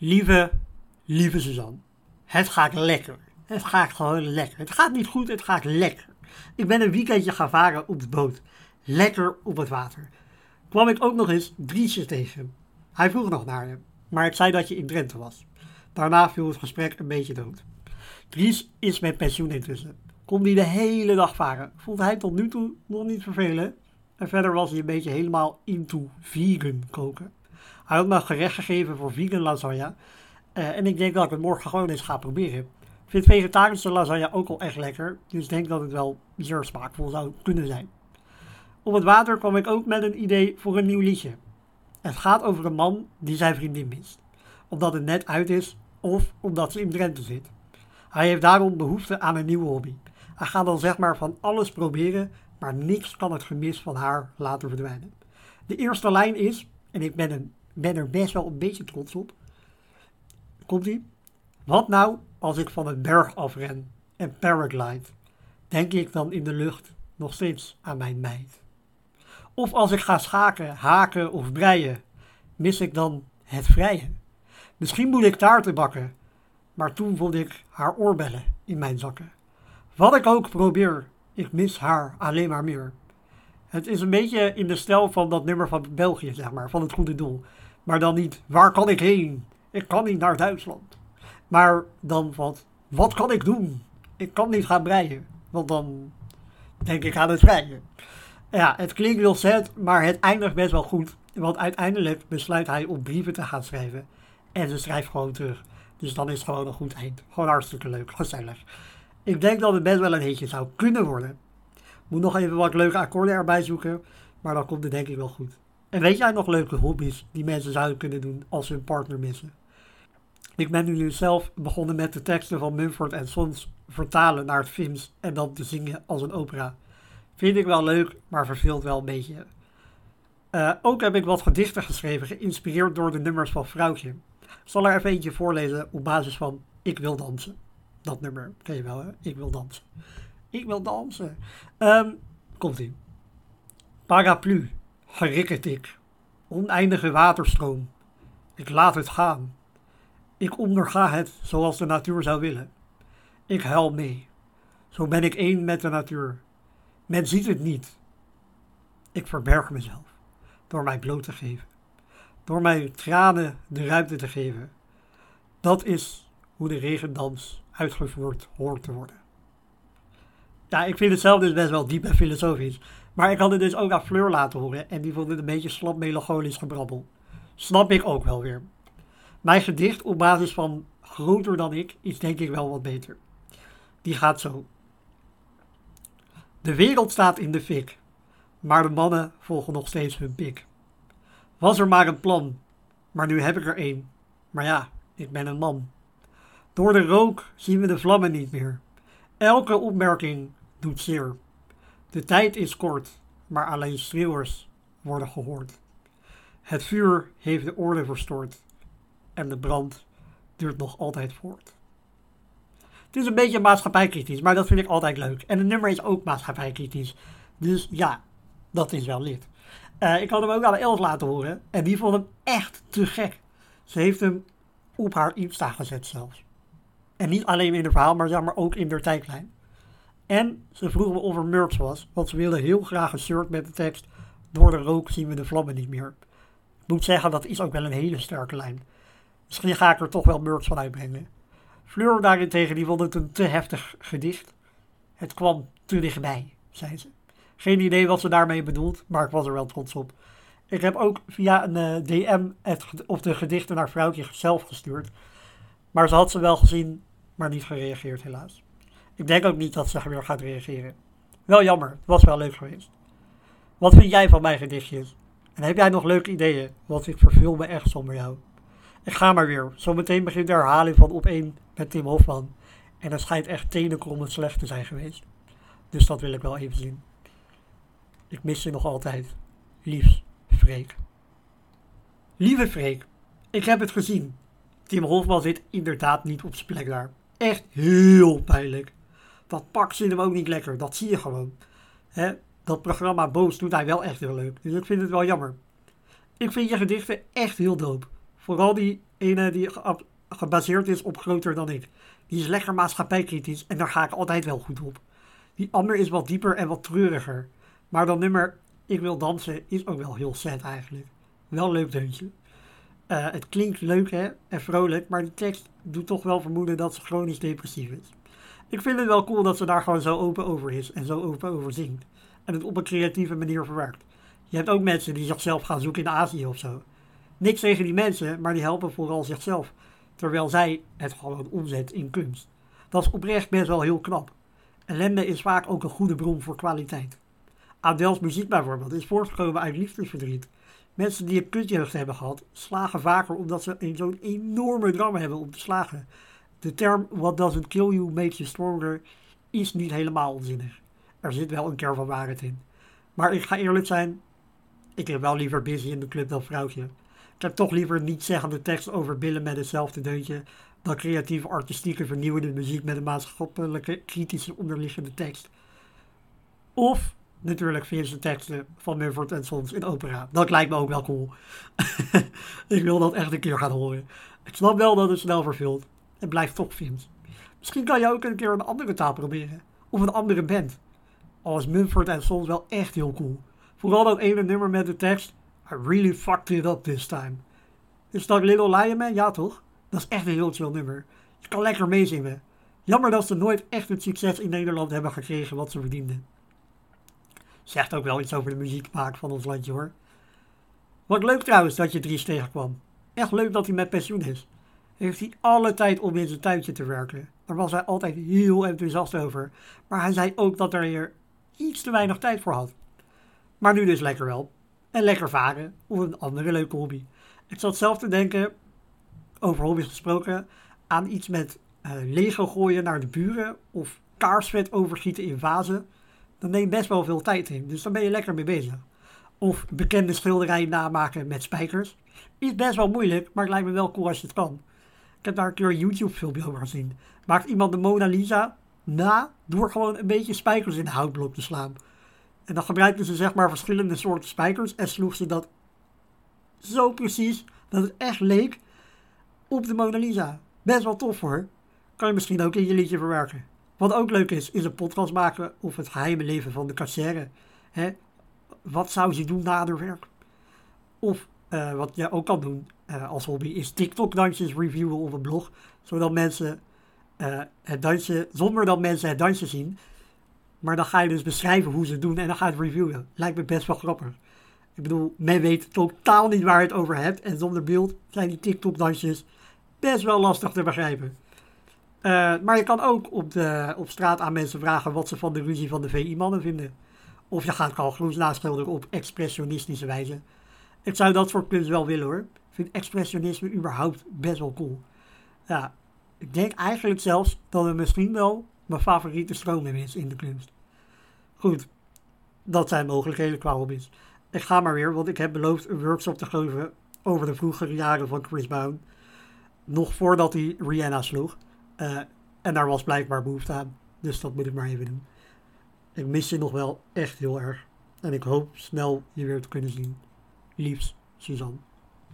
Lieve, lieve Suzanne. Het gaat lekker. Het gaat gewoon lekker. Het gaat niet goed, het gaat lekker. Ik ben een weekendje gaan varen op de boot. Lekker op het water. Kwam ik ook nog eens Driesje tegen. Hij vroeg nog naar hem, maar ik zei dat je in Drenthe was. Daarna viel het gesprek een beetje dood. Dries is met pensioen intussen. Kon hij de hele dag varen. Vond hij tot nu toe nog niet vervelend. En verder was hij een beetje helemaal into vegan koken. Hij had me gerecht gegeven voor vegan lasagne. Uh, en ik denk dat ik het morgen gewoon eens ga proberen. Ik vind vegetarische lasagne ook al echt lekker. Dus ik denk dat het wel zeer smaakvol zou kunnen zijn. Op het water kwam ik ook met een idee voor een nieuw liedje. Het gaat over een man die zijn vriendin mist. Omdat het net uit is of omdat ze in Drenthe zit. Hij heeft daarom behoefte aan een nieuwe hobby. Hij gaat dan zeg maar van alles proberen, maar niks kan het gemis van haar laten verdwijnen. De eerste lijn is, en ik ben, een, ben er best wel een beetje trots op. Komt ie? Wat nou als ik van een berg afren en paraglide? Denk ik dan in de lucht nog steeds aan mijn meid? Of als ik ga schaken, haken of breien, mis ik dan het vrije? Misschien moet ik taarten bakken, maar toen vond ik haar oorbellen in mijn zakken. Wat ik ook probeer, ik mis haar alleen maar meer. Het is een beetje in de stijl van dat nummer van België, zeg maar, van het goede doel. Maar dan niet, waar kan ik heen? Ik kan niet naar Duitsland. Maar dan wat, wat kan ik doen? Ik kan niet gaan breien, want dan denk ik aan het vrijen. Ja, het klinkt heel sad, maar het eindigt best wel goed. Want uiteindelijk besluit hij om brieven te gaan schrijven. En ze schrijft gewoon terug. Dus dan is het gewoon een goed eind. Gewoon hartstikke leuk, gezellig. Ik denk dat het best wel een hitje zou kunnen worden. Moet nog even wat leuke akkoorden erbij zoeken. Maar dan komt het denk ik wel goed. En weet jij nog leuke hobby's die mensen zouden kunnen doen als ze hun partner missen? Ik ben nu zelf begonnen met de teksten van Mumford Sons vertalen naar het en dan te zingen als een opera. Vind ik wel leuk, maar verveelt wel een beetje. Uh, ook heb ik wat gedichten geschreven, geïnspireerd door de nummers van Vrouwtje. Ik zal er even eentje voorlezen op basis van Ik wil dansen. Dat nummer ken je wel, hè? Ik wil dansen. Ik wil dansen. Um, komt ie. Paraplu, gerikkert ik. Oneindige waterstroom. Ik laat het gaan. Ik onderga het zoals de natuur zou willen. Ik huil mee. Zo ben ik één met de natuur. Men ziet het niet. Ik verberg mezelf door mij bloot te geven. Door mijn tranen de ruimte te geven. Dat is hoe de regendans uitgevoerd hoort te worden. Ja, ik vind het zelf dus best wel diep en filosofisch. Maar ik had het dus ook aan Fleur laten horen en die vond het een beetje slap melancholisch gebrabbel. Snap ik ook wel weer. Mijn gedicht op basis van groter dan ik is denk ik wel wat beter. Die gaat zo. De wereld staat in de fik, maar de mannen volgen nog steeds hun pik. Was er maar een plan, maar nu heb ik er één. Maar ja, ik ben een man. Door de rook zien we de vlammen niet meer. Elke opmerking doet zeer. De tijd is kort, maar alleen schreeuwers worden gehoord. Het vuur heeft de orde verstoord en de brand duurt nog altijd voort. Het is een beetje maatschappijkritisch, maar dat vind ik altijd leuk. En het nummer is ook maatschappijkritisch. Dus ja, dat is wel lid. Uh, ik had hem ook aan Els laten horen en die vond hem echt te gek. Ze heeft hem op haar Insta gezet zelfs. En niet alleen in het verhaal, maar, zeg maar ook in de tijdlijn. En ze vroeg me of er merch was, want ze wilde heel graag een shirt met de tekst Door de rook zien we de vlammen niet meer. Ik moet zeggen, dat is ook wel een hele sterke lijn. Misschien ga ik er toch wel merch van uitbrengen. Fleur daarentegen, die vond het een te heftig gedicht. Het kwam te dichtbij, zei ze. Geen idee wat ze daarmee bedoelt, maar ik was er wel trots op. Ik heb ook via een eh, DM het, of de gedichten naar vrouwtje zelf gestuurd. Maar ze had ze wel gezien, maar niet gereageerd helaas. Ik denk ook niet dat ze weer gaat reageren. Wel jammer, het was wel leuk geweest. Wat vind jij van mijn gedichtjes? En heb jij nog leuke ideeën? Want ik verveel me echt zonder jou. Ik ga maar weer. Zometeen begint de herhaling van op 1 met Tim Hofman. En dat schijnt echt tenenkrommend slecht te zijn geweest. Dus dat wil ik wel even zien. Ik mis je nog altijd. Liefs, Freek. Lieve Freek, ik heb het gezien. Tim Hofman zit inderdaad niet op zijn plek daar. Echt heel pijnlijk. Dat pak zit hem ook niet lekker, dat zie je gewoon. He, dat programma Boos doet hij wel echt heel leuk, dus ik vind het wel jammer. Ik vind je gedichten echt heel dope. Vooral die ene die gebaseerd is op groter dan ik. Die is lekker maatschappijkritisch en daar ga ik altijd wel goed op. Die ander is wat dieper en wat treuriger. Maar dat nummer Ik wil dansen is ook wel heel sad eigenlijk. Wel leuk deuntje. Uh, het klinkt leuk hè, en vrolijk, maar die tekst doet toch wel vermoeden dat ze chronisch depressief is. Ik vind het wel cool dat ze daar gewoon zo open over is en zo open over zingt. En het op een creatieve manier verwerkt. Je hebt ook mensen die zichzelf gaan zoeken in Azië of zo. Niks tegen die mensen, maar die helpen vooral zichzelf. Terwijl zij het gewoon omzet in kunst. Dat is oprecht best wel heel knap. Ellende is vaak ook een goede bron voor kwaliteit. Adele's muziek bijvoorbeeld is voortgekomen uit liefdesverdriet. Mensen die een kutjeugd hebben gehad, slagen vaker omdat ze zo'n enorme drama hebben om te slagen. De term what doesn't kill you makes you stronger is niet helemaal onzinnig. Er zit wel een kern van waarheid in. Maar ik ga eerlijk zijn, ik heb wel liever busy in de club dan vrouwtje. Ik heb toch liever niet zeggende tekst over billen met hetzelfde deuntje dan creatieve, artistieke, vernieuwende muziek met een maatschappelijke, kritische onderliggende tekst. Of natuurlijk Finse teksten van Mumford en Sons in opera. Dat lijkt me ook wel cool. ik wil dat echt een keer gaan horen. Ik snap wel dat het snel vervult. Het blijft toch Fins. Misschien kan je ook een keer een andere taal proberen. Of een andere band. Al is Mumford en Sons wel echt heel cool. Vooral dat ene nummer met de tekst I really fucked it up this time. Is dat Little Lion Man? Ja toch? Dat is echt een heel chill nummer. Je kan lekker meezingen. Jammer dat ze nooit echt het succes in Nederland hebben gekregen wat ze verdienden. Zegt ook wel iets over de muziekmaak van ons landje hoor. Wat leuk trouwens dat je Dries tegenkwam. Echt leuk dat hij met pensioen is. Heeft hij alle tijd om in zijn tuintje te werken. Daar was hij altijd heel enthousiast over. Maar hij zei ook dat er hier iets te weinig tijd voor had. Maar nu dus lekker wel. En lekker varen. Of een andere leuke hobby. Ik zat zelf te denken, over hobby's gesproken, aan iets met uh, Lego gooien naar de buren. Of kaarsvet overgieten in vazen. Dat neemt best wel veel tijd in. Dus dan ben je lekker mee bezig. Of bekende schilderijen namaken met spijkers. Is best wel moeilijk, maar het lijkt me wel cool als je het kan. Ik heb daar een keer een YouTube filmpje over gezien. Maakt iemand de Mona Lisa na door gewoon een beetje spijkers in de houtblok te slaan. En dan gebruikten ze zeg maar verschillende soorten spijkers en sloeg ze dat zo precies dat het echt leek op de Mona Lisa. Best wel tof hoor. Kan je misschien ook in je liedje verwerken. Wat ook leuk is, is een podcast maken over het geheime leven van de kassière. Hè? Wat zou ze doen na haar werk? Of uh, wat je ook kan doen uh, als hobby, is TikTok-dansjes reviewen op een blog. Zodat mensen uh, het dansje, zonder dat mensen het dansje zien. Maar dan ga je dus beschrijven hoe ze het doen en dan ga je het reviewen. Lijkt me best wel grappig. Ik bedoel, men weet totaal niet waar je het over hebt. En zonder beeld zijn die TikTok-dansjes best wel lastig te begrijpen. Uh, maar je kan ook op, de, op straat aan mensen vragen wat ze van de ruzie van de VI-mannen vinden. Of je gaat Carl Gloes naschilderen op expressionistische wijze. Ik zou dat voor kunst wel willen hoor. Ik vind expressionisme überhaupt best wel cool. Ja, ik denk eigenlijk zelfs dat het misschien wel mijn favoriete stroming is in de kunst. Goed, dat zijn mogelijkheden qua hobby's. Ik ga maar weer, want ik heb beloofd een workshop te geven over de vroegere jaren van Chris Brown. Nog voordat hij Rihanna sloeg. Uh, en daar was blijkbaar behoefte aan. Dus dat moet ik maar even doen. Ik mis je nog wel echt heel erg. En ik hoop snel je weer te kunnen zien. Liefs, Suzanne.